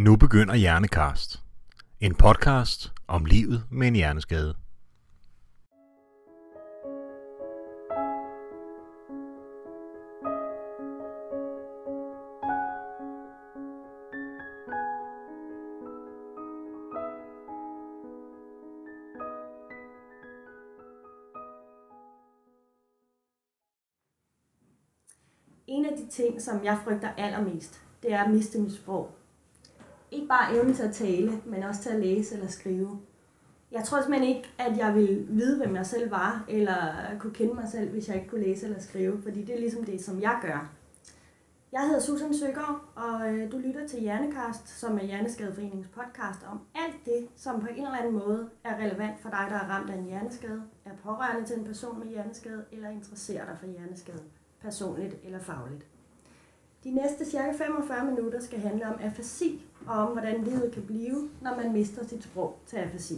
Nu begynder Hjernekast. En podcast om livet med en hjerneskade. En af de ting, som jeg frygter allermest, det er at miste mit sprog. Ikke bare evnen til at tale, men også til at læse eller skrive. Jeg tror simpelthen ikke, at jeg ville vide, hvem jeg selv var, eller kunne kende mig selv, hvis jeg ikke kunne læse eller skrive, fordi det er ligesom det, som jeg gør. Jeg hedder Susan Søgaard, og øh, du lytter til Hjernekast, som er Hjerneskadeforeningens podcast om alt det, som på en eller anden måde er relevant for dig, der er ramt af en hjerneskade, er pårørende til en person med hjerneskade, eller interesserer dig for hjerneskade, personligt eller fagligt. De næste cirka 45 minutter skal handle om afasi, og om hvordan livet kan blive, når man mister sit sprog til afasi.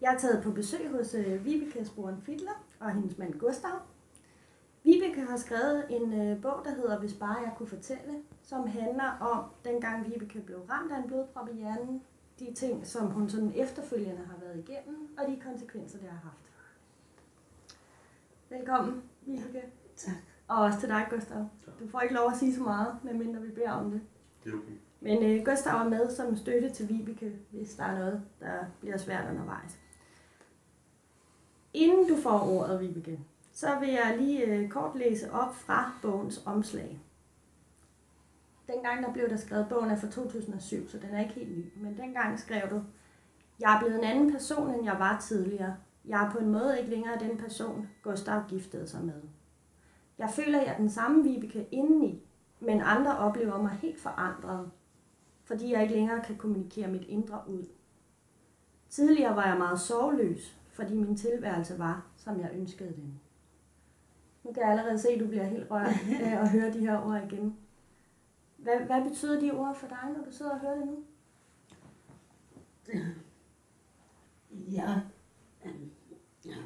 Jeg er taget på besøg hos øh, Vibeke Sporen Fidler og hendes mand Gustav. Vibeke har skrevet en øh, bog, der hedder Hvis bare jeg kunne fortælle, som handler om, dengang Vibeke blev ramt af en blodprop i hjernen, de ting, som hun sådan efterfølgende har været igennem, og de konsekvenser, det har haft. Velkommen, Vibeke. Tak. Og også til dig, Gustav. Du får ikke lov at sige så meget, medmindre vi beder om det. Det er okay. Men øh, Gustav er med som støtte til Vibeke, hvis der er noget, der bliver svært undervejs. Inden du får ordet, Vibeke, så vil jeg lige øh, kort læse op fra bogens omslag. Dengang der blev der skrevet, bogen er fra 2007, så den er ikke helt ny, men dengang skrev du, jeg er blevet en anden person, end jeg var tidligere. Jeg er på en måde ikke længere den person, Gustav giftede sig med. Jeg føler, jeg er den samme Vibeke indeni, men andre oplever mig helt forandret, fordi jeg ikke længere kan kommunikere mit indre ud. Tidligere var jeg meget sorgløs, fordi min tilværelse var, som jeg ønskede den. Nu kan jeg allerede se, at du bliver helt rørt af at høre de her ord igen. Hvad, hvad betyder de ord for dig, når du sidder og hører det nu? Jeg øhm, ja,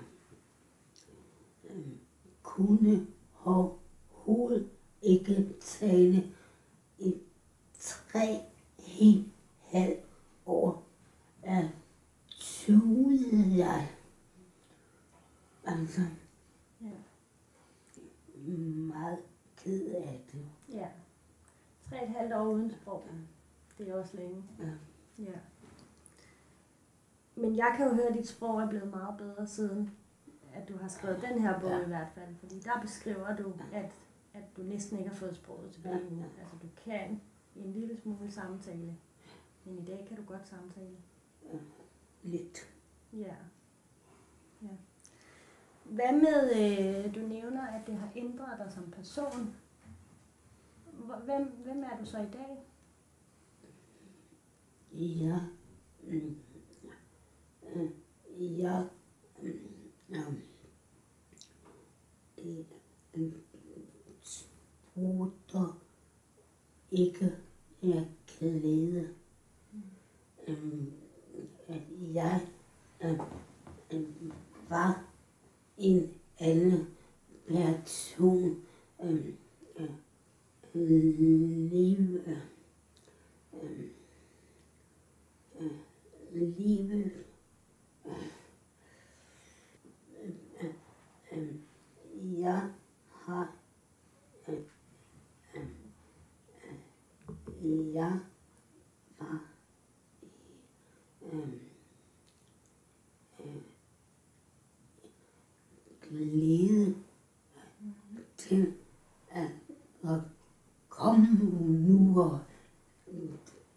øhm, kunne overhovedet ikke tale i tre helt halv år. Jeg tudede jeg. Altså, Ja. meget ked af det. ja. Tre et halvt år uden sprog. Det er også længe. Ja. Ja. Men jeg kan jo høre, at dit sprog er blevet meget bedre siden, at du har skrevet den her bog Ja. i hvert fald. Fordi der beskriver du, at, at du næsten ikke har fået sproget tilbage Ja, ja. Altså du kan en lille smule samtale. Men i dag kan du godt samtale. Lidt. Ja. ja. Hvad med, øh, du nævner, at det har ændret dig som person. Hvem, hvem er du så i dag? Ja. Mm, Jeg mm, ja, øh, øh, ikke er glæde. Øhm, at jeg øh, øh, var en anden person øh, øh, liv øh, livet øh, øh, øh øh, jeg har øh, øh, øh, jeg var øh, øh, glæde til at, at komme nu og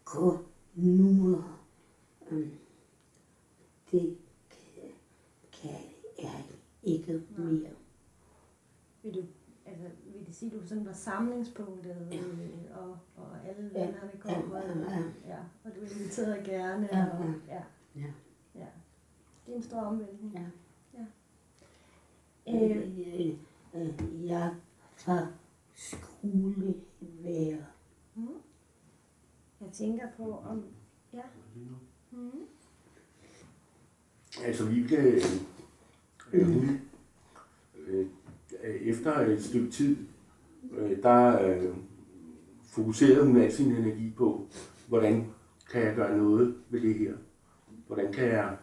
gå nu og øh, det kan, kan jeg ikke mere. Vil du, altså, vil det sige, at du sådan var samlingspunktet, øh, og, og alle Ja. vennerne kom, og, Ja, ja. ja, og du inviterede gerne, Ja, og, ja. ja, Ja. ja. Det er en stor omvæltning. Ja. Øh, Øh, øh, jeg tager skoleværer. mm. Jeg tænker på, om... Ja. Mm. Altså Vibeke, øh, hun, øh, efter et stykke tid, fokuserede hun al sin energi på, hvordan kan jeg gøre noget ved det her? Hvordan kan jeg,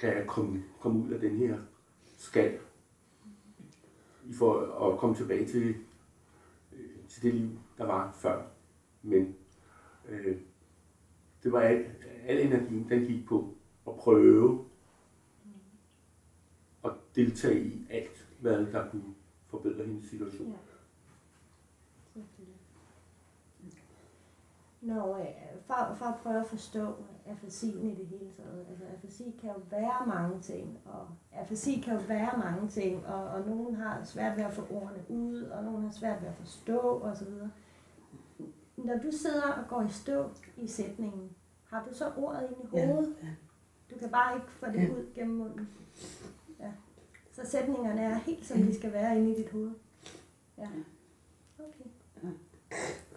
kan jeg komme, komme ud af den her skal? I for at komme tilbage til, øh, til det liv, der var før. Men øh, det var al, al energien, den gik på at prøve at deltage i alt, hvad der kunne forbedre hendes situation. Når, øh, for, for at prøve at forstå afasien i det hele taget. Altså afasi kan jo være mange ting, og afasi kan jo være mange ting, og, og nogen har svært ved at få ordene ud, og nogen har svært ved at forstå osv. Når du sidder og går i stå i sætningen, har du så ordet ind i Ja, hovedet? ja. Du kan bare ikke få det Ja. ud gennem munden. Ja. Så sætningerne er helt som de skal være inde i dit hoved. Ja. Okay.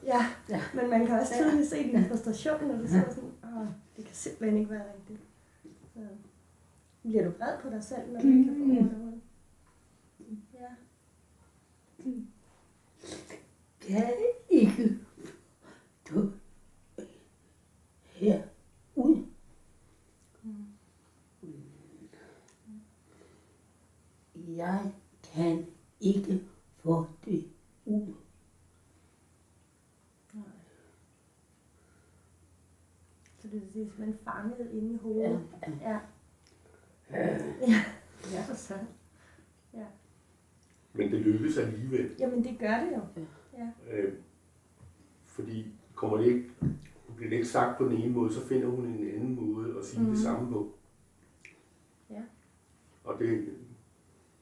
Ja, Ja. men man kan også tydeligt se din frustration, når du sidder sådan, åh, det kan simpelthen ikke være rigtigt. Så bliver du vred på dig selv, når du ikke kan få ordene ud? Ja. kan ikke du her ud. Jeg kan ikke få det ud. Så det er simpelthen fanget inde i hovedet. Ja. Ja. Ja. Ja, for. Ja. Men det lykkes alligevel. Jamen, det gør det jo. Ja. Øh, fordi kommer det ikke, bliver det ikke sagt på den ene måde, så finder hun en anden måde at sige mm. Det samme på. Ja. Og det,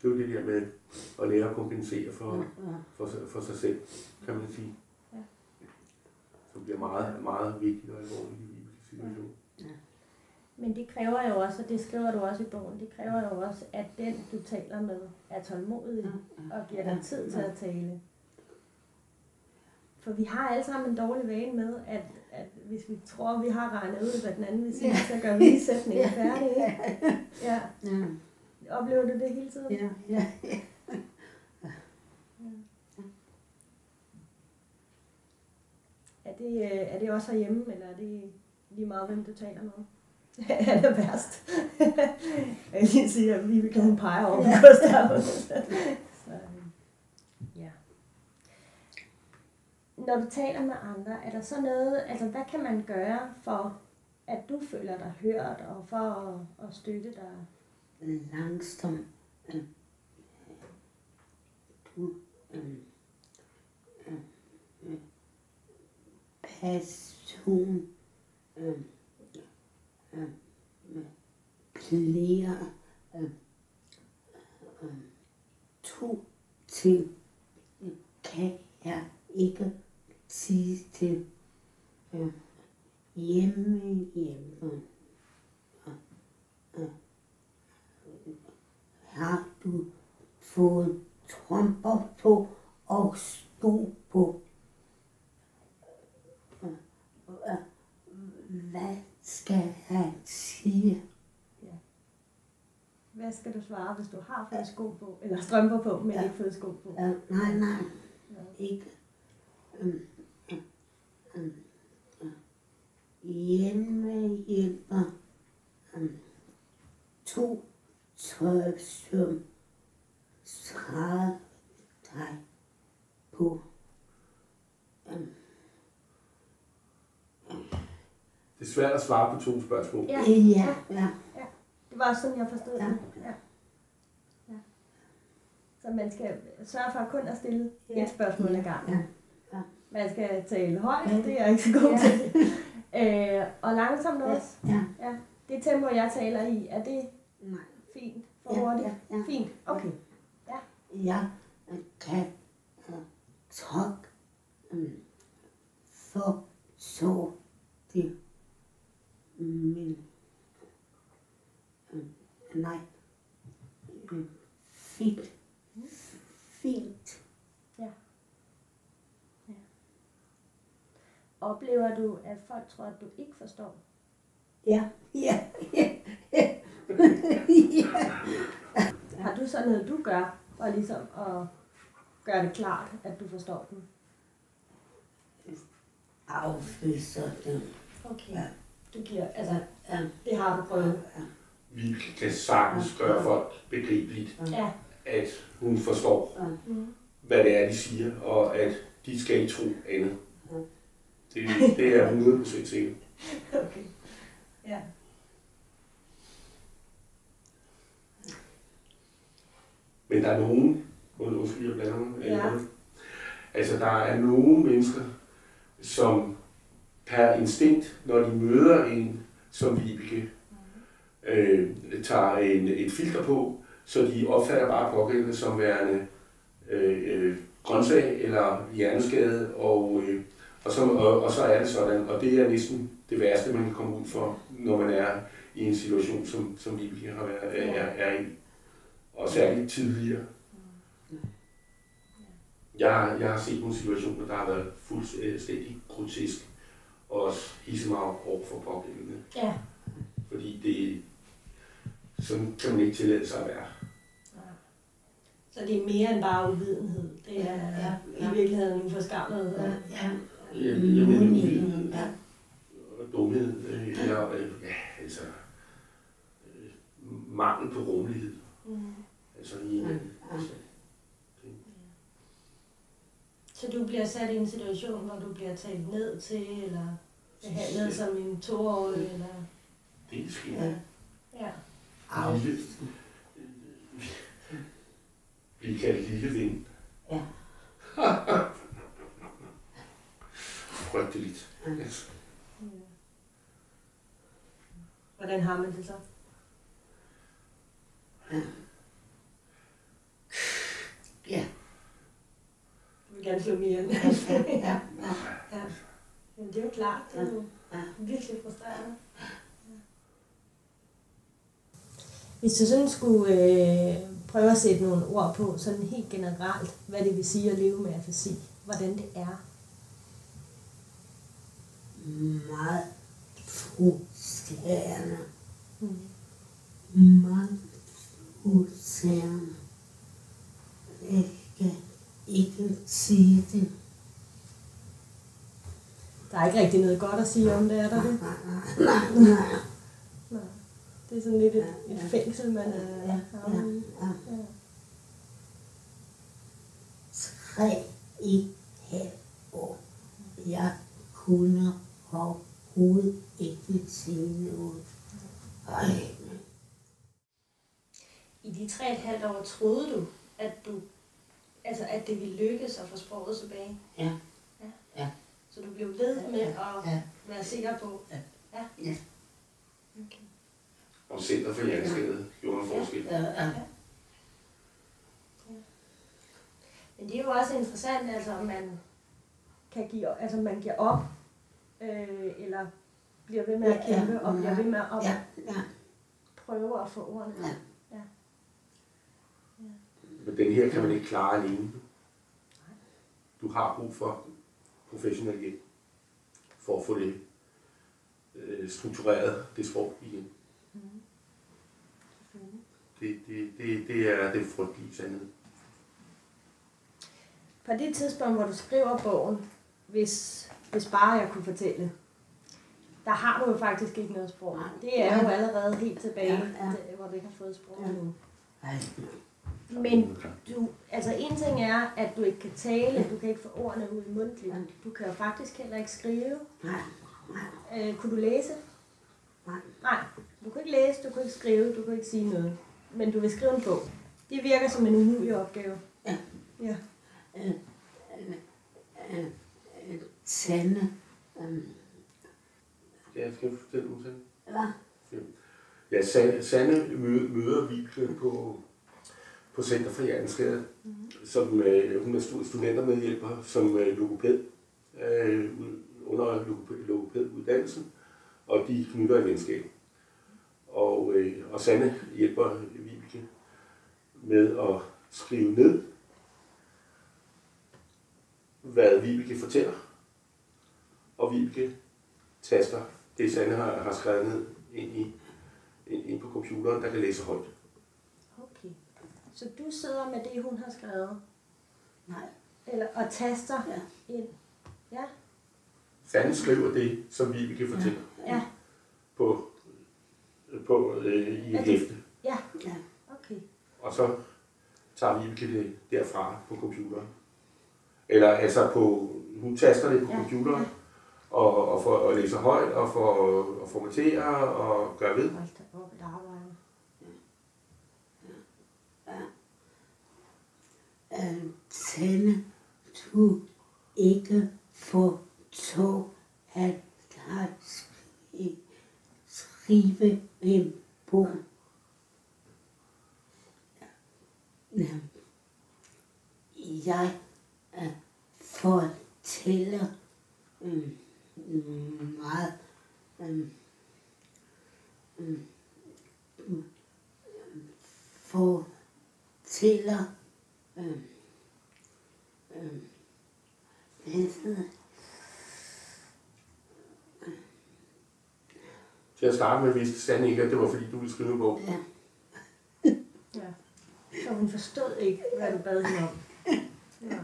det er jo det der med at lære at kompensere for, Ja. for, sig- for sig selv, kan man sige. Ja. Som bliver meget, meget vigtigt og alvorligt situation. Men det kræver jo også, og det skriver du også i bogen, det kræver jo også, at den, du taler med, er tålmodig og giver dig tid til at tale. For vi har alle sammen en dårlig vane med, at, at hvis vi tror, vi har regnet ud, hvad den anden vil sige, så gør vi lige sætningen færdig. ikke? Ja. Ja. Oplever du det hele tiden? Ja. Ja. Er det, øh, er det også herhjemme, eller er det lige meget, hvem du taler med? er det værst? jeg vil lige sige, at Vibeke hun peger over på Gustav. Så, ja. Når du taler med andre, er der så noget, altså hvad kan man gøre for, at du føler dig hørt, og for at, at støtte dig? langsomt. øh, Du øh, øh, øh, person øh, øh, flere øh, øh, to ting kan jeg ikke sige til øh, hjemme hjemme. Øh, øh, har du fået tromper på og sko på. Øh, hvad skal han sige? Hvad skal du svare, hvis du har fået sko på, eller strømper på, men Ja. ikke fået sko på? Ja, nej, nej, Ja. ikke. Um, um, um, hjemme hjælper um, to tøj, som træder dig på. Um, Det er svært at svare på to spørgsmål. Ja. ja, ja, Det var også sådan, jeg forstod Ja. det. Ja. ja. Så man skal sørge for kun at stille Ja. et spørgsmål ad gangen. ja, ja. Man skal tale højt, Ja. det er jeg ikke så god Ja. til. Øh, og langsomt også. ja, Ja. Det tempo, jeg taler i, er det nej. fint? For Ja, hurtigt? ja, ja. Fint, okay. Jeg kan uh, tak um, for så det men um, nej um, fint fint Oplever du, at folk tror, at du ikke forstår? ja ja ja ja Har du så noget, du gør, for ligesom at gøre det klart, at du forstår dem? afviser den. Okay. Ja. Du giver, altså, Ja, det har du prøvet. ja, Vi kan sagtens gøre folk begribeligt, Ja. at hun forstår, ja. Hvad det er, de siger, og at de skal ikke tro andet. Ja. Det, det er 100% sikkert. Okay. Ja. Men der er nogen, und- undskyld, jeg blander mig, Ja. altså der er nogle mennesker, som per instinkt, når de møder en som Vibeke, øh, tager en, et filter på, så de opfatter bare pågældende som værende øh, øh grøntsag eller hjerneskade, og, øh, og, så, og, og så er det sådan, og det er næsten det værste, man kan komme ud for, når man er i en situation, som, som Vibeke har været, er, er i, og særligt tidligere. Jeg, jeg har set nogle situationer, der har været fuldstændig grotesk, og også hisse mig over for pågældende. Ja. Fordi det, sådan kan man ikke tillade sig at være. Så det er mere end bare uvidenhed. Det er Ja, i ja. virkeligheden uforskammet. Ja, Ja. ja. Muligheden, uvidenhed ja. og dumhed, øh, eller øh, ja, altså øh, mangel på rummelighed. Mm. Altså i Ja, ja. altså, Så du bliver sat i en situation, hvor du bliver talt ned til, eller behandlet som en toårig, eller... det sker. Ja. Ja. Au. Lille, vi kaldt lille ven. Ja. Frygteligt. Ja. Altså, Hvordan har man det så? Ja, gerne slå ihjel. ja, ja, ja. ja. Men det er jo klart, det er jo Ja. virkelig frustrerende. Hvis du sådan skulle øh, prøve at sætte nogle ord på, sådan helt generelt, hvad det vil sige at leve med afasi, hvordan det er. Meget frustrerende. Mm. Meget frustrerende. Kan ikke sige det. Der er ikke rigtig noget godt at sige om det, er der det? Nej, nej, nej. Nej. Det er sådan lidt et, Ja, et fængsel, man er Ja, ja. Ja. Tre i halv år. Jeg kunne overhovedet ikke sige noget. Ej, I de tre og et halvt år troede du, at du altså at det ville lykkes at få sproget tilbage. ja, Så du blev ved med at ja, være sikker på. Ja. ja. ja, Okay. og Center for Hjerneskade gjorde en forskel. ja, ja. Men det er jo også interessant, altså om man kan give, altså man giver op, øh, eller bliver ved med at Ja, ja, kæmpe, og bliver ja, ved med at ja, ja. prøve at få ordene. Ja. Men den her kan man ikke klare alene. Du har brug for professionel hjælp for at få det øh, struktureret, det sprog igen. Det, det, det, det er det frygtelige sandhed. På det tidspunkt, hvor du skriver bogen, hvis, hvis bare jeg kunne fortælle, der har du jo faktisk ikke noget sprog. Det er jo Ja. allerede helt tilbage, Ja, ja. til, hvor du ikke har fået sprog Ja. endnu. Ej, Men du, altså en ting er, at du ikke kan tale, du kan ikke få ordene ud mundtligt. Ja. Du kan jo faktisk heller ikke skrive. nej, Øh, kunne du læse? nej. Nej, du kan ikke læse, du kan ikke skrive, du kan ikke sige noget. Men du vil skrive en bog. Det virker som en umulig opgave. Ja. Ja. Øh, øh, øh, Tanne, øh, Ja, skal jeg fortælle om Sande? ja, Ja, Sande, møder, møder Vibke på, på Center for Hjerneskade, mm-hmm. som øh, hun er studentermedhjælper som øh, logoped øh, under logoped- logopeduddannelsen, og de knytter et venskab. Og, øh, og Sanne hjælper Vibeke med at skrive ned, hvad Vibeke fortæller, og Vibeke taster det, Sanne har, har skrevet ned ind, i, ind, ind på computeren, der kan læse højt. Så du sidder med det, hun har skrevet, nej, eller, og taster Ja. ind. Ja. Sande skriver det, som vi kan fortælle Ja, på, på øh, i Ja, et det- hæfte. ja, Ja. okay. Og så tager vi det derfra på computeren. Eller altså på, hun taster det på Ja, computeren, ja. og, og, for, og læser højt, og, for, og formaterer, og gør ved. Hold da op et arbejde tænde, du ikke få tog at der skrive en bog. Jeg fortæller mm, meget mm, mm, fortæller øh, øh, det? Til at starte med vidste Sande ikke, at det var fordi, du ville skrive en bog. Ja. Ja. Så hun forstod ikke, hvad du bad hende om. Ja.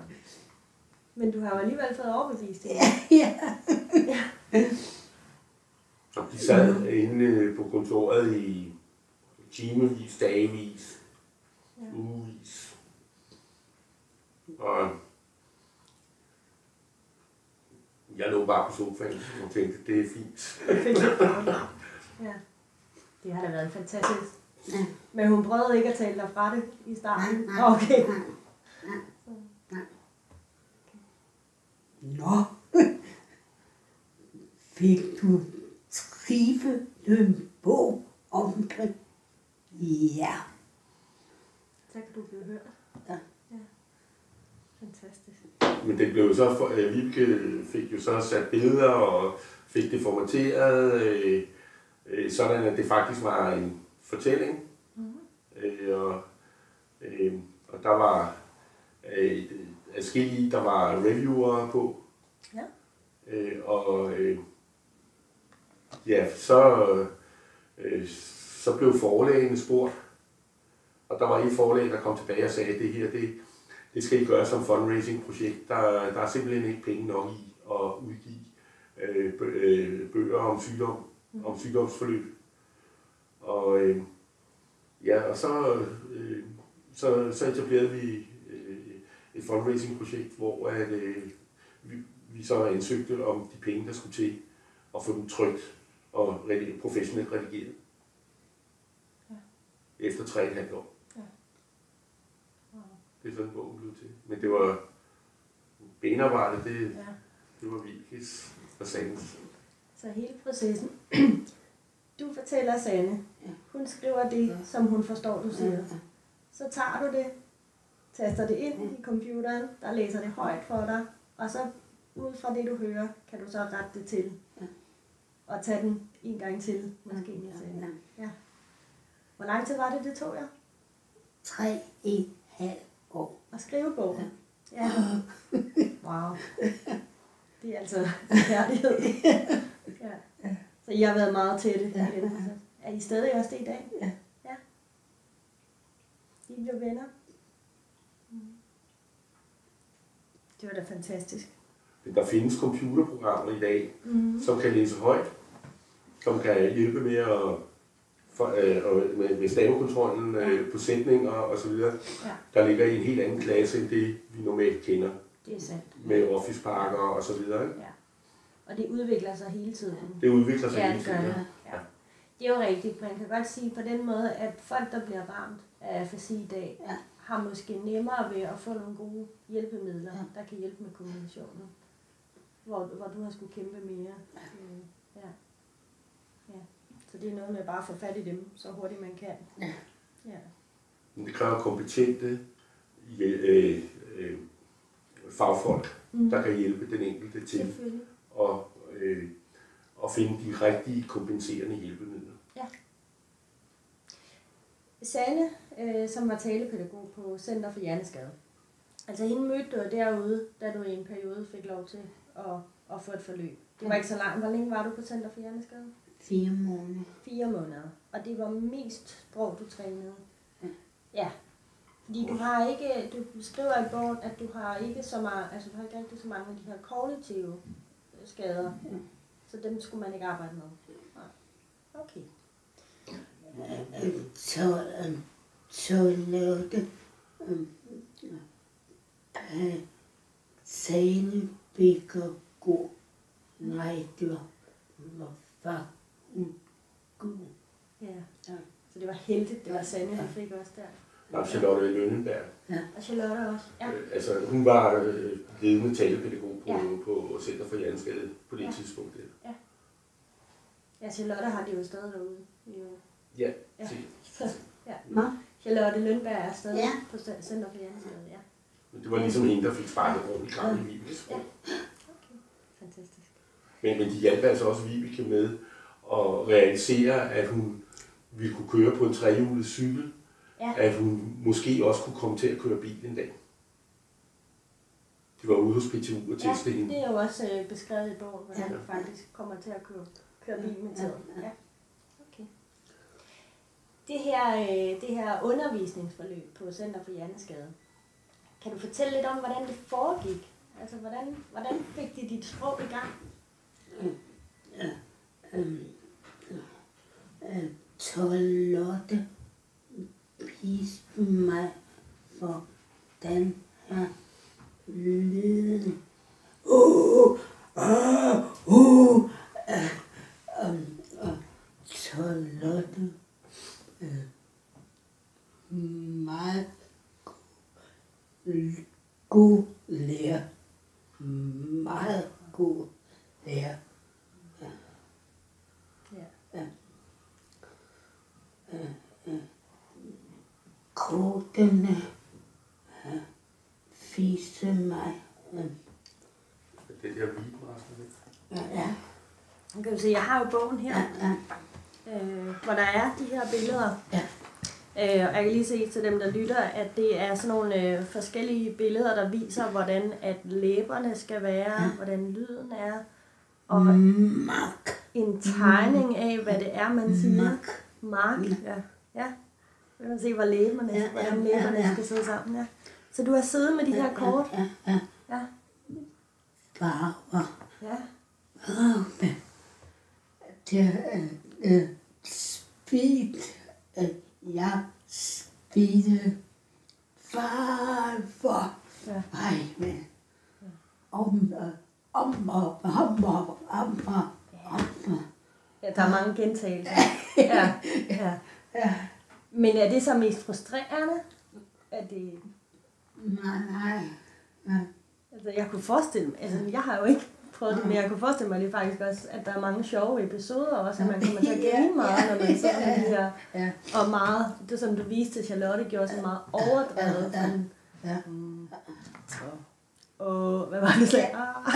Men du har jo alligevel fået overbevist hende. Ja. Og de sad inde på kontoret i timevis, dagevis, Ja. ugevis. Og jeg lå bare på sofaen og tænkte, det er fint. Ja. Det har da været fantastisk. Ja. Men hun prøvede ikke at tale dig fra det i starten. Nej, nej, Okay. Nå, fik du skrive en bog om det? Ja. Så kan du blive hørt. Fantastisk. Men det blev så, for, øh, Vibeke fik jo så sat billeder og fik det formateret, øh, øh, sådan at det faktisk var en fortælling. Mhm. Øh, og, øh, og der var øh, adskillige, der var reviewer på. Ja. Øh, og øh, ja, så, øh, så blev forlagene spurgt. Og der var en forlag, der kom tilbage og sagde, at det her, det, det skal I gøre som fundraising-projekt. Der, der er simpelthen ikke penge nok i at udgive øh, øh, bøger om sygdom, om sygdomsforløb. Og, øh, ja, og så, øh, så, så etablerede vi øh, et fundraising-projekt, hvor at, øh, vi, vi så ansøgte om de penge, der skulle til at få dem trygt og professionelt redigeret. Ja. Efter tre og et halvt år. Det er sådan, bogen blev til. Men det var benarbejde, det, Ja. det var Vilkes og Sandens. Så hele processen. Du fortæller Sanne. Ja. Hun skriver det, som hun forstår, du siger. Ja. Så tager du det, taster det ind i computeren, der læser det højt for dig, og så ud fra det, du hører, kan du så rette det til. Ja. Og tage den en gang til, måske med Sanne. Ja. Hvor lang tid var det, det tog jer? Tre et halvt år. At skrive bogen? Ja. Wow. Det er altså kærlighed. Ja. Så I har været meget tætte Ja. i den proces. Er I stadig også det i dag? Ja. ja. I blev venner? Mm. Det var da fantastisk. Men der findes computerprogrammer i dag, Mm. som kan læse højt, som kan hjælpe med at for, øh, og med, med stavekontrollen øh, på sætninger og så videre, Ja. der ligger i en helt anden klasse end det, vi normalt kender Det er sandt. med Office Parker og så videre. Ikke? Ja. Og det udvikler sig hele tiden. Det udvikler sig Ja, hele tiden. det. Ja. Det er jo rigtigt. Man kan godt sige på den måde, at folk, der bliver ramt af afasi i dag, Ja. har måske nemmere ved at få nogle gode hjælpemidler, Ja. der kan hjælpe med kommunikationen. Hvor, hvor du har skulle kæmpe mere. Øh, Ja. ja. Så det er noget med bare at få fat i dem, så hurtigt man kan. Ja. Ja. Men det kræver kompetente øh, øh, fagfolk, Mm. der kan hjælpe den enkelte til at, øh, at finde de rigtige kompenserende hjælpemidler. Sanne, øh, som var talepædagog på Center for Hjerneskade. Altså hende mødte du derude, da du i en periode fik lov til at, at få et forløb. Det var Ja. ikke så langt. Hvor længe var du på Center for Hjerneskade? Fire måneder. Fire måneder. Og det var mest sprog, du trænede. Ja. Ja. Fordi du har ikke, du skriver i bogen, at du har ikke så meget, altså du har ikke rigtig så mange af de her kognitive skader. Så dem skulle man ikke arbejde med. Nej. Okay. Så, øh, så lavede øh, Pasane Bækker gå. Nej, det var, var far. God. Ja. Ja. Så det var heldigt, det var Sande, han fik også der. Nå, Charlotte Lønneberg. Og Charlotte også. Ja. Øh, Altså, hun var øh, ledende talepædagog på, Ja. på Center for Hjerneskade på det Ja. tidspunkt. Der. ja, Charlotte har de jo stadig derude. De er jo- Ja, Ja. se. Nå, Charlotte Lønberg er stadig Ja. på Center for Hjerneskade. Ja. Men det var ligesom hende, der fik sparket rundt i Kram i Vibekes Ja. Okay. Fantastisk. Men, men de hjalp altså også Vibeke med at realisere, at hun ville kunne køre på en trehjulet cykel. Ja. At hun måske også kunne komme til at køre bil en dag. De var ude hos PTU og Ja, teste hende. det er jo også øh, beskrevet i bogen, hvordan Ja. faktisk kommer til at køre, køre bil med tiden. Ja. Okay. Det her, øh, det her undervisningsforløb på Center for Hjerneskade, kan du fortælle lidt om, hvordan det foregik? Altså, hvordan, hvordan fik de dit sprog i gang? øh, øh, Charlotte viste mig, hvordan jeg lyder. Uh, uh, ah, uh, uh, ah, um, uh, Charlotte øh, meget god lærer. Meget god lærer. Ja. Kortene viste mig. Det der vibmaster. ja, Nu kan du se, jeg har jo bogen her, ja, ja, øh, hvor der er de her billeder. Ja. Øh, og jeg kan lige se til dem, der lytter, at det er sådan nogle øh, forskellige billeder, der viser, hvordan at læberne skal være, Ja. hvordan lyden er, og Mark. en tegning af, hvad det er, man siger. Mark. Mark, ja. Ja. Så kan man se, hvor læberne, Ja, ja, hvordan ja, læberne ja. skal sidde sammen. Ja. Så du har siddet med de her kort. Ja, ja, Ja. farver. Ja. Farve. Det er øh, speed. Øh, jeg speede farver. Ja. Ej, men om, øh, om, og om, og om, og om. Ja, der er mange gentagelser. Ja. ja. Ja. Men er det så mest frustrerende? Er det, Nej, nej. nej. altså jeg kunne forestille mig, altså jeg har jo ikke prøvet det, men jeg kunne forestille mig det faktisk også, at der er mange sjove episoder også, at man kommer til at grine meget, når man ser med de her, Ja, og meget, det som du viste til Charlotte, gjorde sådan meget overdrevet, Ja, ja. sådan, ja. og hvad var det så? Ah.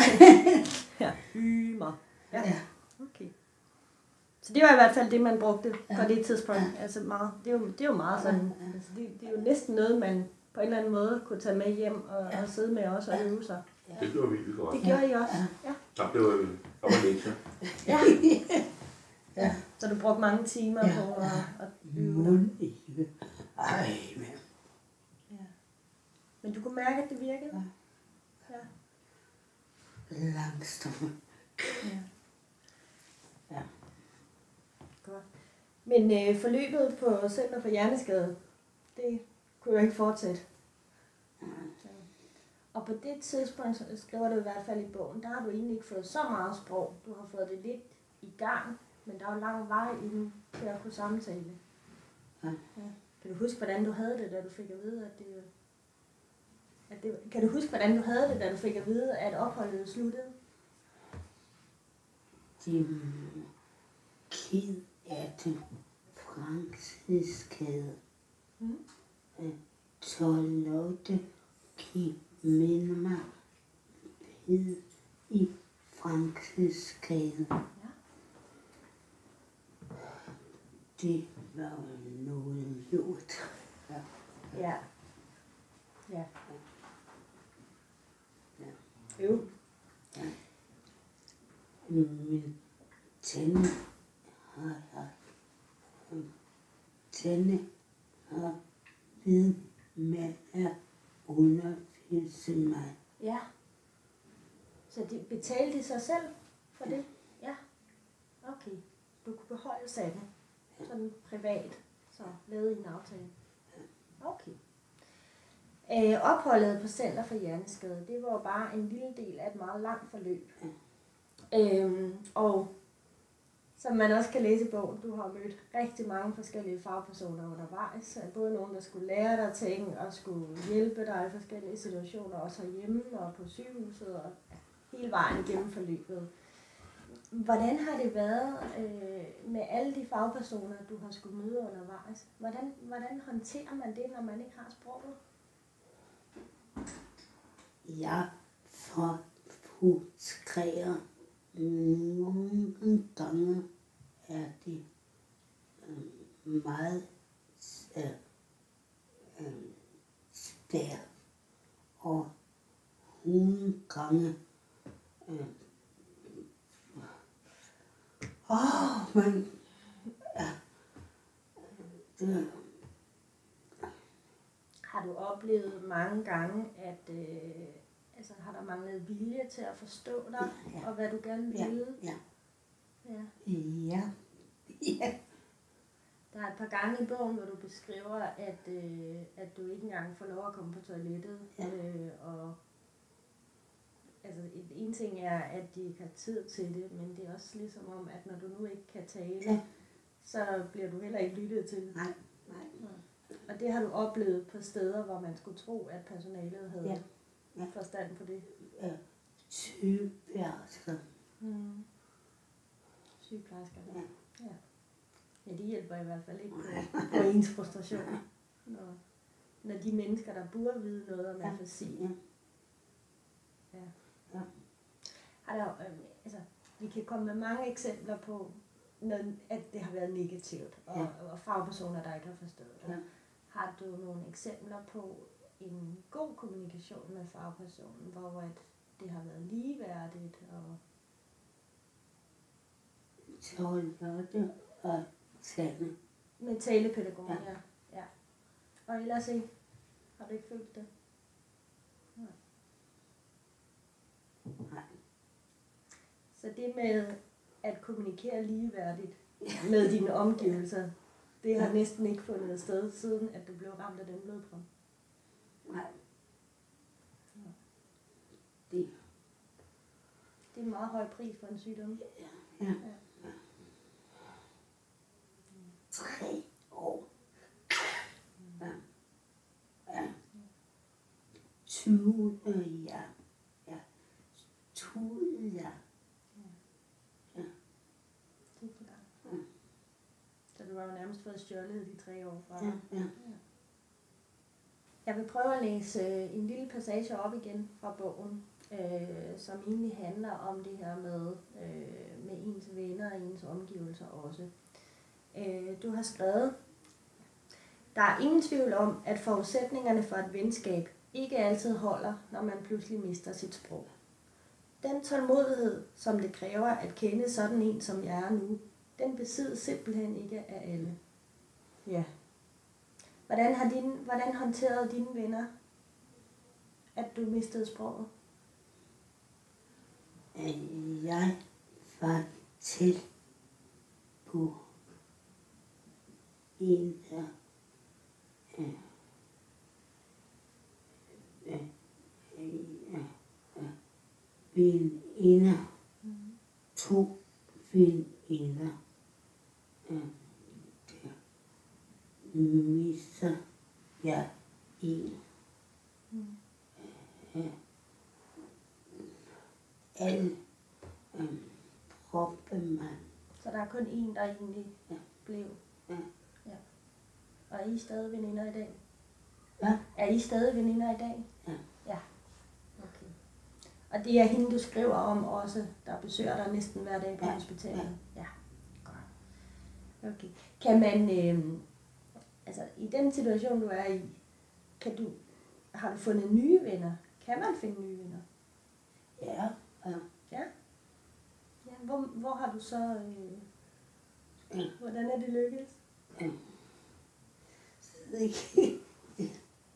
Ja, hymer. Ja, Ja. okay. Så det var i hvert fald det, man brugte på Ja. det tidspunkt. Altså meget, det, er jo, det er jo meget sådan, altså det, det er jo næsten noget, man på en eller anden måde kunne tage med hjem og, og sidde med også og øve sig. Det gjorde Vibeke også. Det gjorde I også? Ja. Der blev der var lektier. ja. Ja. Så du brugte mange timer Ja, på at, ja. at øve dig. Ej, men Ja. Men du kunne mærke, at det virkede? Ja. langsomt. ja. Ja. Godt. Men øh, forløbet på Center for Hjerneskade, det kunne jo ikke fortsætte. Så. Og på det tidspunkt, så skriver du i hvert fald i bogen, der har du egentlig ikke fået så meget sprog. Du har fået det lidt i gang, men der er jo lang vej inden til at kunne samtale. Ja. Ja. Kan du huske, hvordan du havde det, da du fik at vide, at det, at det kan du huske, hvordan du havde det, da du fik at vide, at opholdet sluttede? De er ked af det. Franciskade. Mm. Charlotte mig ved i Franciskade. Ja. Det var jo noget lort. Ja. Ja. Ja. Ja. Jo. Min tænde har jeg. Tænde har ved med at undervise mig. Ja. Så de betalte de sig selv? for det? Ja. Okay. Du kunne beholde Sanne. Sådan privat. Så lavede I en aftale. Okay. Øh, opholdet på Center for Hjerneskade, det var jo bare en lille del af et meget langt forløb. Øhm, og som man også kan læse i bogen, du har mødt rigtig mange forskellige fagpersoner undervejs. Både nogen, der skulle lære dig ting og skulle hjælpe dig i forskellige situationer, også hjemme og på sygehuset og hele vejen gennem forløbet. Hvordan har det været øh, med alle de fagpersoner, du har skulle møde undervejs? Hvordan, hvordan håndterer man det, når man ikke har sproget? Jeg får frustreret nogle gange er det øh, meget øh, øh, og nogle gange øh, åh, men ja, det, Har du oplevet mange gange, at øh, altså, har der manglet vilje til at forstå dig, Ja. og hvad du gerne ville? ja, Ja. ja, ja, Der er et par gange i bogen, hvor du beskriver, at, øh, at du ikke engang får lov at komme på toilettet. Ja. Øh, og altså, en, ting er, at de ikke har tid til det, men det er også ligesom om, at når du nu ikke kan tale, Ja. så bliver du heller ikke lyttet til. nej, nej, Og det har du oplevet på steder, hvor man skulle tro, at personalet havde Ja. Ja. forstand på det. øh, sygeplejersker, Mm. Sygeplejersker. Ja. ja. Ja, de hjælper i hvert fald ikke på, på ens frustration. Når, når de mennesker, der burde vide noget om Ja. afasi. ja, Ja. Ja. Har der, øh, altså, vi kan komme med mange eksempler på, når, at det har været negativt, og, Ja. og fagpersoner, der ikke har forstået det. Ja. Har du nogle eksempler på en god kommunikation med fagpersonen, hvor at det har været ligeværdigt og Charlotte og Sanne. Med talepædagogen, Ja. ja. ja. Og ellers ikke? Har du ikke følt det? Nej. Så det med at kommunikere ligeværdigt med dine omgivelser, det har næsten ikke fundet sted, siden at du blev ramt af den blodprop. Nej. Det, Det er en meget høj pris for en sygdom. ja. Tre år. Ja. Ja. 20, øh, ja. Ja. Tude, ja. Det er klart. Ja. Så du har jo nærmest fået stjålet de tre år fra Ja, dig. ja. Jeg vil prøve at læse øh, en lille passage op igen fra bogen, øh, som egentlig handler om det her med, øh, med ens venner og ens omgivelser også. Øh, du har skrevet, der er ingen tvivl om, at forudsætningerne for et venskab ikke altid holder, når man pludselig mister sit sprog. Den tålmodighed, som det kræver at kende sådan en, som jeg er nu, den besiddes simpelthen ikke af alle. Ja. Hvordan, har din, hvordan håndterede dine venner, at du mistede sproget? Øh, Jeg var til på en der øh, øh, øh, øh, veninder, to veninder, øh, mister jeg en. Øh, alle øh, proppe mig. Så der er kun én, der egentlig Ja. blev. Ja. ja. Og er I stadig veninder i dag? Ja. Er I stadig veninder i dag? Ja. Ja. Okay. Og det er hende, du skriver om også, der besøger dig næsten hver dag på Ja. hospitalet? Ja. Godt. Okay. Kan man, øh, altså i den situation, du er i, kan du, har du fundet nye venner? Kan man finde nye venner? Ja, ja. Ja. ja hvor, hvor har du så... Øh, hvordan er det lykkedes? ved ikke.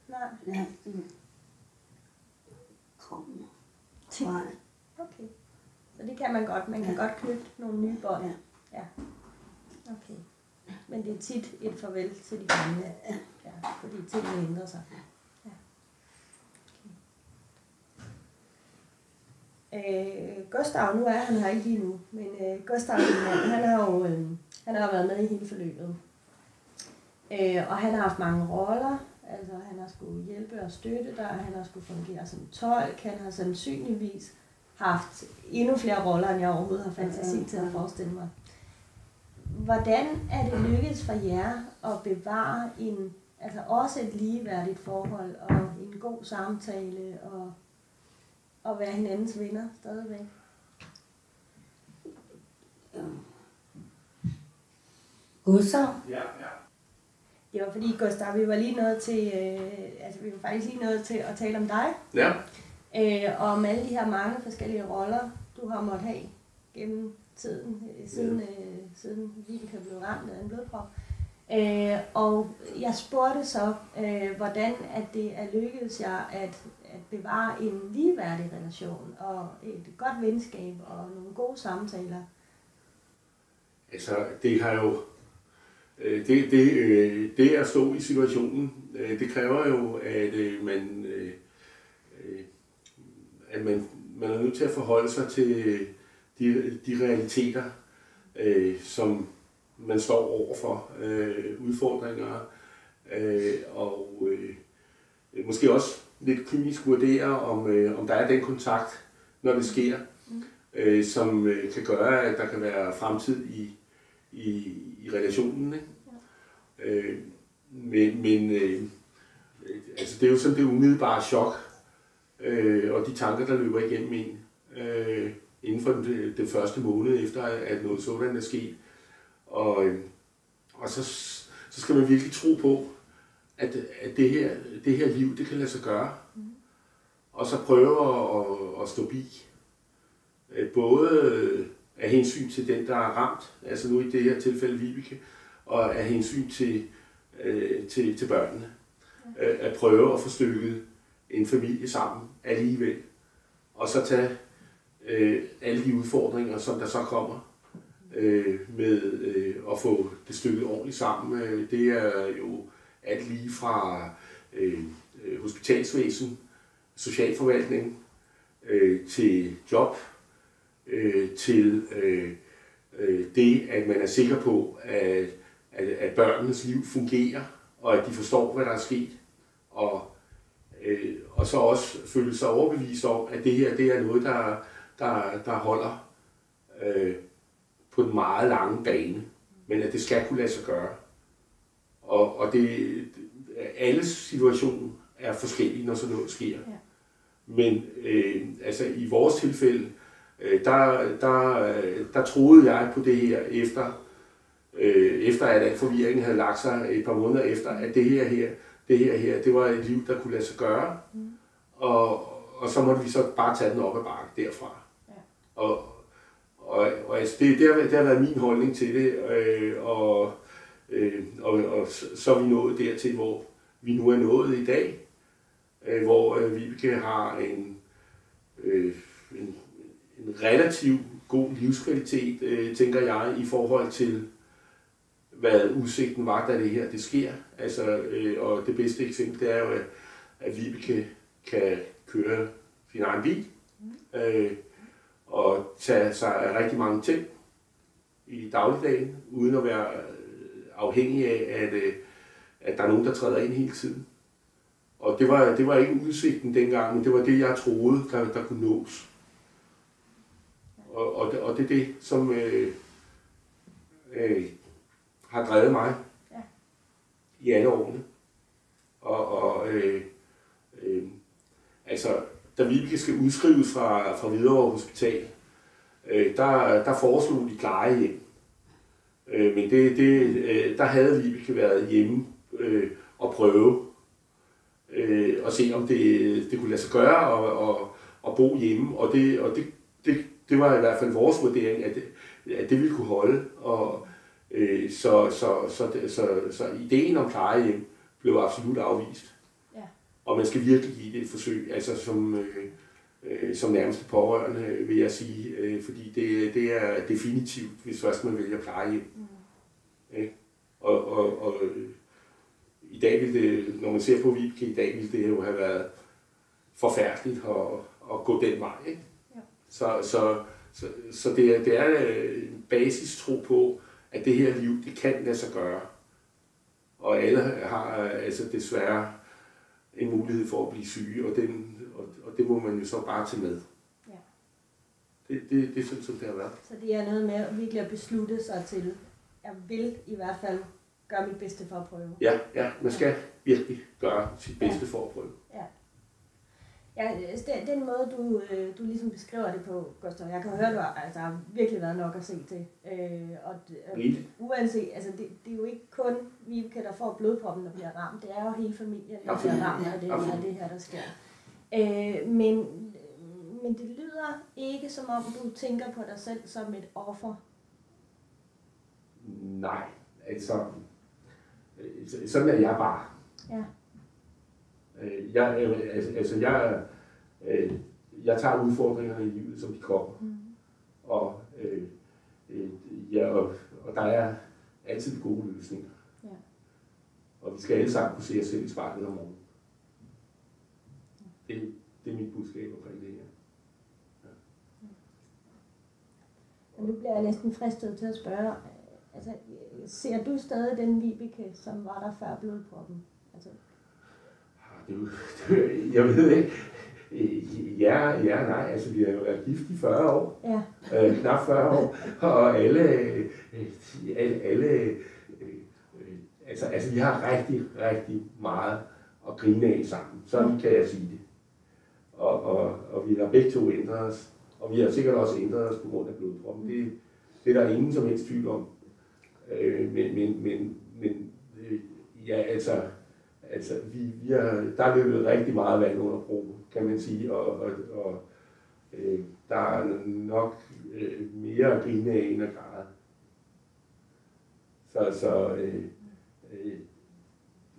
Nej. Det kommer fra. Okay. Så Så det kan man godt. Man kan Ja. godt knytte nogle nye bånd. Ja. ja. Okay. Men det er tit et farvel til de gamle. Ja. Fordi tingene ændrer sig. Ja. Okay. Øh, Gustav, nu er han her ikke lige nu, men øh, Gustav, mand, han har jo øh, han har været med i hele forløbet. Øh, og han har haft mange roller. Altså, han har skulle hjælpe og støtte dig, han har skulle fungere som tolk, han har sandsynligvis haft endnu flere roller, end jeg overhovedet har fantasi til at forestille mig. Hvordan er det lykkedes for jer at bevare en, altså også et ligeværdigt forhold og en god samtale og, og være hinandens venner stadigvæk? Gustav, Ja, ja. Det var fordi, Gustav, vi var lige nået til, øh, altså vi var faktisk lige nået til at tale om dig, Ja, øh, og om alle de her mange forskellige roller, du har måttet have gennem tiden, øh, siden, øh, siden Vibeke blev ramt af en blodprop. Øh, og jeg spurgte så, øh, hvordan at det er lykkedes jer at, at bevare en ligeværdig relation og et godt venskab og nogle gode samtaler. altså det har jo... øh, Det, det, øh, det at stå i situationen, øh, det kræver jo, at øh, man, at man, man er nødt til at forholde sig til de, de realiteter, øh, som man står overfor, øh, udfordringer, øh, og øh, måske også lidt kynisk vurdere, om, øh, om der er den kontakt, når det sker, øh, som øh, kan gøre, at der kan være fremtid i, i, i relationen. Ikke? Øh, men men øh, altså det er jo sådan det umiddelbare chok, øh, og de tanker, der løber igennem en øh, inden for den, den første måned efter, at noget sådan er sket. Og, øh, og så, så skal man virkelig tro på, at, at det, her, det her liv, det kan lade sig gøre. Og så prøve at, at, at stå bi. Øh, Både af hensyn til den, der er ramt, altså nu i det her tilfælde Vibeke, og af hensyn til, øh, til, til børnene. Øh, at prøve at få stykket en familie sammen alligevel. Og så tage øh, alle de udfordringer, som der så kommer øh, med øh, at få det stykket ordentligt sammen. Øh, det er jo alt lige fra øh, øh, hospitalsvæsen, socialforvaltning, øh, til job, øh, til øh, øh, det, at man er sikker på, at, at, at børnenes liv fungerer, og at de forstår, hvad der er sket, og, øh, og så også føle sig overbevist om, at det her det er noget, der, der, der holder øh, på den meget lange bane, men at det skal kunne lade sig gøre. Og, og det, alle situationer er forskellige, når sådan noget sker. Ja. Men øh, altså i vores tilfælde, øh, der, der, der troede jeg på det her efter, øh, efter at al forvirringen havde lagt sig et par måneder efter, at det her her, det her her, det var et liv, der kunne lade sig gøre. Mm. Og, og så måtte vi så bare tage den op ad bakke derfra. Og, og, og altså det, det, har, det har været min holdning til det, øh, og, øh, og, og så er vi nået dertil, hvor vi nu er nået i dag, øh, hvor øh, Vibeke har en, øh, en, en relativt god livskvalitet, øh, tænker jeg, i forhold til, hvad udsigten var, da det her det sker. Altså, øh, og det bedste eksempel, det er jo, at, at Vibeke kan køre sin egen bil, øh, og tage sig af rigtig mange ting i dagligdagen, uden at være øh, afhængig af, at, øh, at der er nogen, der træder ind hele tiden. Og det var, det var ikke udsigten dengang, men det var det, jeg troede, der, der kunne nås. Og, og, det, og det er det, som øh, øh, har drevet mig Ja. i alle årene. Og, og øh, øh, altså, da Vibeke skal udskrives fra, fra Hvidovre Hospital, øh, der, der foreslog de plejehjem. Øh, men det, det, øh, der havde Vibeke været hjemme øh, og prøve øh, og se, om det, det kunne lade sig gøre og, og, og bo hjemme. Og, det, og det, det, det var i hvert fald vores vurdering, at det, at det ville kunne holde. Og, øh, så, så, så, så, så, så ideen om plejehjem blev absolut afvist. Ja. Og man skal virkelig give det et forsøg. Altså som, øh, øh, som nærmeste pårørende, vil jeg sige, øh, fordi det, det er definitivt, hvis først man vælger plejehjem. Mm. Ikke? Og, og, og i dag vil det, når man ser på Vibeke i dag, vil det jo have været forfærdeligt at, at gå den vej. Ikke? Ja. Så, så, så, så det er, det er øh, en basis tro på, at det her liv, det kan lade sig gøre. Og alle har altså desværre en mulighed for at blive syge, og, den, og, det må man jo så bare tage med. Ja. Det, det, det er sådan, som det har været. Så det er noget med at virkelig at beslutte sig til, jeg vil i hvert fald gøre mit bedste for at prøve. Ja, ja, man skal virkelig gøre sit bedste for at prøve. Ja, altså, den, den måde, du, øh, du ligesom beskriver det på, Gustav, jeg kan høre, at du har, altså, der har virkelig været nok at se til. Øh, og det- øh, uanset, altså det, det er jo ikke kun Vibeke, der får blodproppen, der bliver ramt. Det er jo hele familien, der Absolut. bliver ramt af det, af det her, der sker. Øh, men, men det lyder ikke som om, du tænker på dig selv som et offer. Nej, altså, øh, så- sådan er jeg bare. Ja. Øh, Jeg, altså, altså jeg, øh, jeg tager udfordringerne i livet, som de kommer. Mm. Og, øh, ja, og, og der er altid gode løsninger. Ja. Og vi skal alle sammen kunne se os selv i spejlet om morgenen. Det, det er mit budskab omkring det her. Og nu bliver jeg næsten fristet til at spørge, altså, ser du stadig den Vibeke, som var der før blodproppen? Altså, Ah, Det det jeg ved ikke. Ja, ja, nej, altså vi har jo været gift i 40 år. ja, øh, knap 40 år, og alle, øh, alle, alle øh, øh, altså, altså vi har rigtig, rigtig meget at grine af sammen. Sådan kan jeg sige det. Og, og, og vi har begge to ændret os, og vi har sikkert også ændret os på grund af blodproppen. Det, det er der ingen som helst tvivl om. Øh, men, men, men, men øh, ja, altså, altså vi, vi har, der er løbet rigtig meget vand under broen, kan man sige, og, og, og øh, der er nok øh, mere at grine af end at græde. Så, så øh, øh,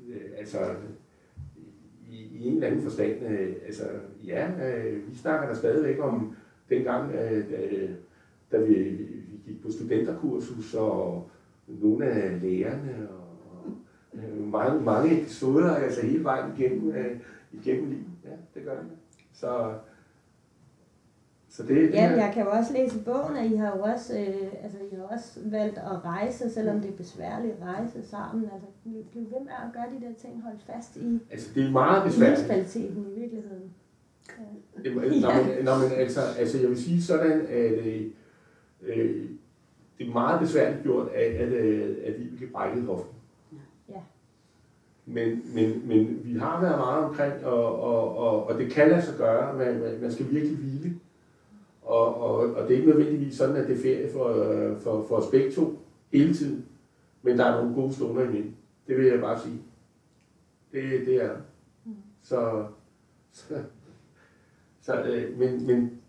øh, altså, i, i en eller anden forstand, øh, altså, ja, øh, vi snakker der stadigvæk om dengang, øh, da, da vi, vi gik på studenterkursus, og nogle af lærerne, og, øh, mange, mange episoder, altså hele vejen igennem, øh, igennem livet. Ja, det gør det. Så, så det, det Ja, jeg kan jo også læse i bogen, at I har jo også, øh, altså, I har også valgt at rejse, selvom det er besværligt at rejse sammen. Altså, bliv ved med at gøre de der ting, hold fast i Altså, det er meget besværligt. livskvaliteten i virkeligheden. Det, når, man, når man, altså, altså, jeg vil sige sådan, at øh, øh, det er meget besværligt gjort, at, at, øh, at Vibeke brækkede hoften. Ja. Men, men, men vi har været meget omkring, og, og, og, og det kan lade sig gøre. Man, man, man skal virkelig hvile. Og, og, og det er ikke nødvendigvis sådan, at det er ferie for, øh, for, for os begge to hele tiden. Men der er nogle gode stunder imellem. Det vil jeg bare sige. Det, det er der. Så, så, så øh, men, men,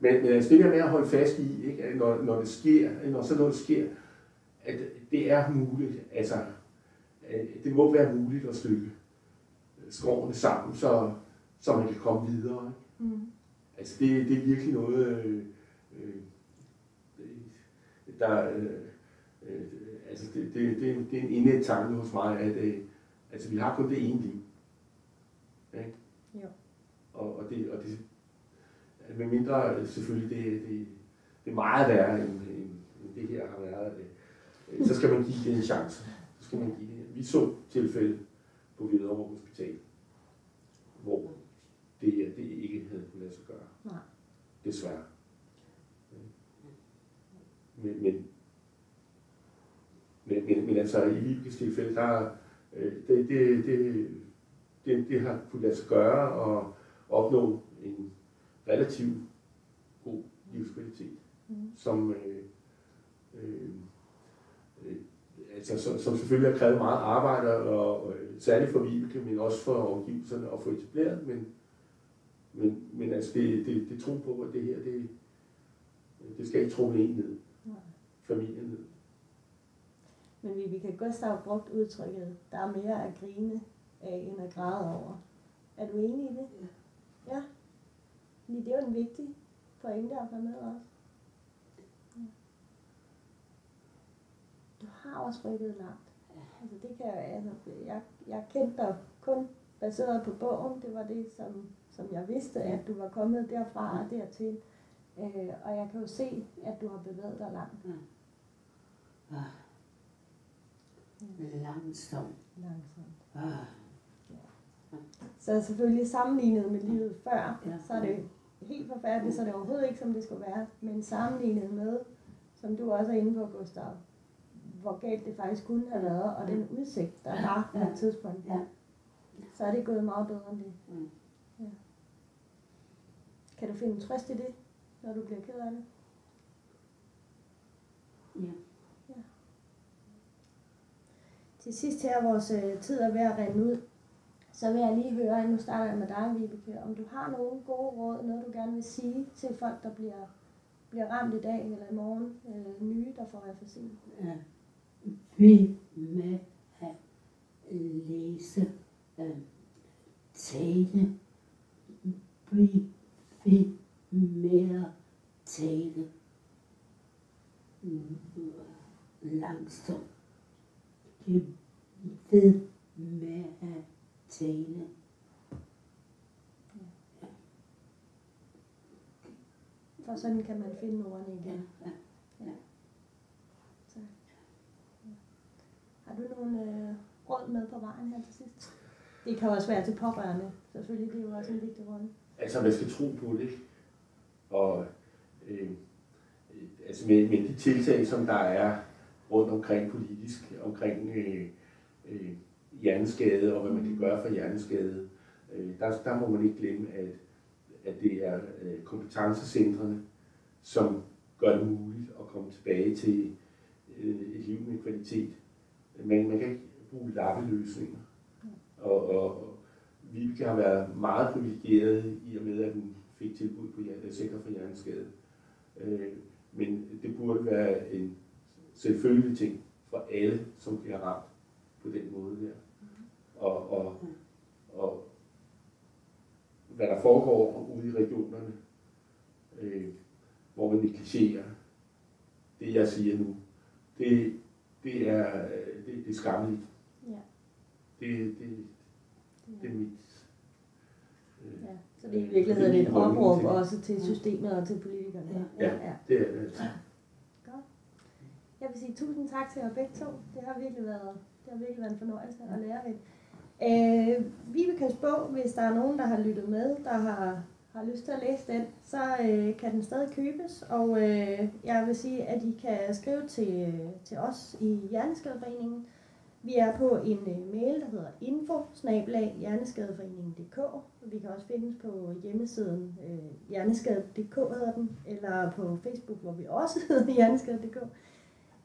men, men altså det der med at holde fast i, ikke, at når, når det sker, når sådan noget sker, at det er muligt, altså, at det må være muligt at stykke skrovene sammen, så, så man kan komme videre. Ikke? Mm. Altså det, det er virkelig noget, øh, øh, der, øh, øh, altså det, det, det, det er en indet tanke hos mig, at øh, altså vi har kun det ene liv. Ikke? Jo. Og, og, det, og det, med mindre øh, selvfølgelig, det, det, det er meget værre, end, end, end det her har været. Øh, så skal man give det en chance. Så skal man give det. Vi så tilfælde på Hvidovre Hospital, hvor det, her, det ikke havde kunnet lade sig gøre. Nej. Desværre. Men, men, men, men, men altså i Vibekes tilfælde, der, øh, det, det, det, det, det har kunnet lade sig gøre og opnå en relativt god livskvalitet, Mm. som, øh, øh, øh, altså, som, som selvfølgelig har krævet meget arbejde, og, og særligt for Vibeke, men også for omgivelserne at få etableret, men, men, men altså det, det, det tror på, at det her, det, det skal ikke tro en ned, Nej. familien ned. Men vi, vi kan Gustav brugt udtrykket, der er mere at grine af, end at græde over. Er du enig i det? Ja. Fordi det er jo en vigtig pointe at få med også. Ja. Du har også rykket langt. Altså det kan jeg, altså, jeg, jeg kendte dig kun baseret på bogen. Det var det, som, som jeg vidste, at du var kommet derfra og dertil. Øh, og jeg kan jo se, at du har bevæget dig langt. Ah. Langsomt. Langsomt. Ah. Så selvfølgelig sammenlignet med livet før, Ja. så er det helt forfærdeligt, så er det overhovedet ikke, som det skulle være. Men sammenlignet med, som du også er inde på, Gustav, hvor galt det faktisk kunne have været, og den udsigt, der var på Ja. et tidspunkt, Ja. så er det gået meget bedre end det. Mm. Ja. Kan du finde trøst i det, når du bliver ked af det? Ja. Til sidst her, vores øh, tid er ved at rende ud, så vil jeg lige høre, nu starter jeg med dig, Vibeke, om du har nogle gode råd, noget du gerne vil sige til folk, der bliver, bliver ramt i dag eller i morgen, øh, nye, der får refusion. Ja. Vi med at læse, øh, tale, vi vi med at tale langsomt. Vi ved med at tale. For sådan kan man finde ordene Ja, igen. ja. Så, ja. Har du nogle øh, råd med på vejen her til sidst? Det kan også være til pårørende, selvfølgelig. Det er jo også en vigtig rolle. Altså, man skal tro på det. Og øh, altså med, med de tiltag, som der er rundt omkring politisk, omkring øh, øh, hjerneskade og hvad man kan gøre for hjerneskade, øh, der, der må man ikke glemme, at, at det er øh, kompetencecentrene, som gør det muligt at komme tilbage til øh, et liv med kvalitet. Men man kan ikke bruge lappeløsninger. Og, og, og Vibeke har været meget privilegeret i og med, at hun fik tilbud på Sikker for Hjerneskade. Øh, men det burde være en selvfølgelig ting for alle, som bliver ramt på den måde der. Og, og, og hvad der foregår ude i regionerne, øh, hvor man negligerer det, jeg siger nu, det, det er, det, det er skammeligt. Ja. Det, det, det er mit... Øh, Ja, så det er i virkeligheden et opråb også til systemet og til politikerne. Ja. ja. det er det altså. Godt. Jeg vil sige tusind tak til jer begge to. Det har virkelig været, det har virkelig været en fornøjelse at lære det. Øh, Vibekes bog, hvis der er nogen, der har lyttet med, der har, har lyst til at læse den, så øh, kan den stadig købes. Og øh, jeg vil sige, at I kan skrive til, til os i Hjerneskadeforeningen. Vi er på en øh, mail, der hedder info Vi kan også findes på hjemmesiden øh, hjerneskade.dk hedder den, eller på Facebook, hvor vi også hedder hjerneskade.dk.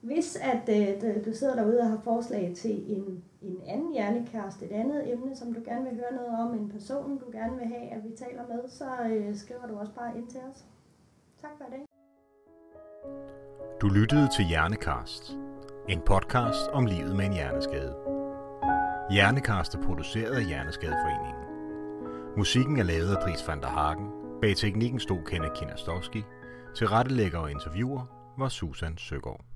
Hvis at øh, du sidder derude og har forslag til en, en anden hjernekæreste, et andet emne, som du gerne vil høre noget om, en person, du gerne vil have, at vi taler med, så øh, skriver du også bare ind til os. Tak for i dag. Du lyttede til Hjernekast. En podcast om livet med en hjerneskade. Hjernekast er produceret af Hjerneskadeforeningen. Musikken er lavet af Dries van der Hagen. Bag teknikken stod Kenneth Kinastowski. Til rettelægger og interviewer var Susan Søgaard.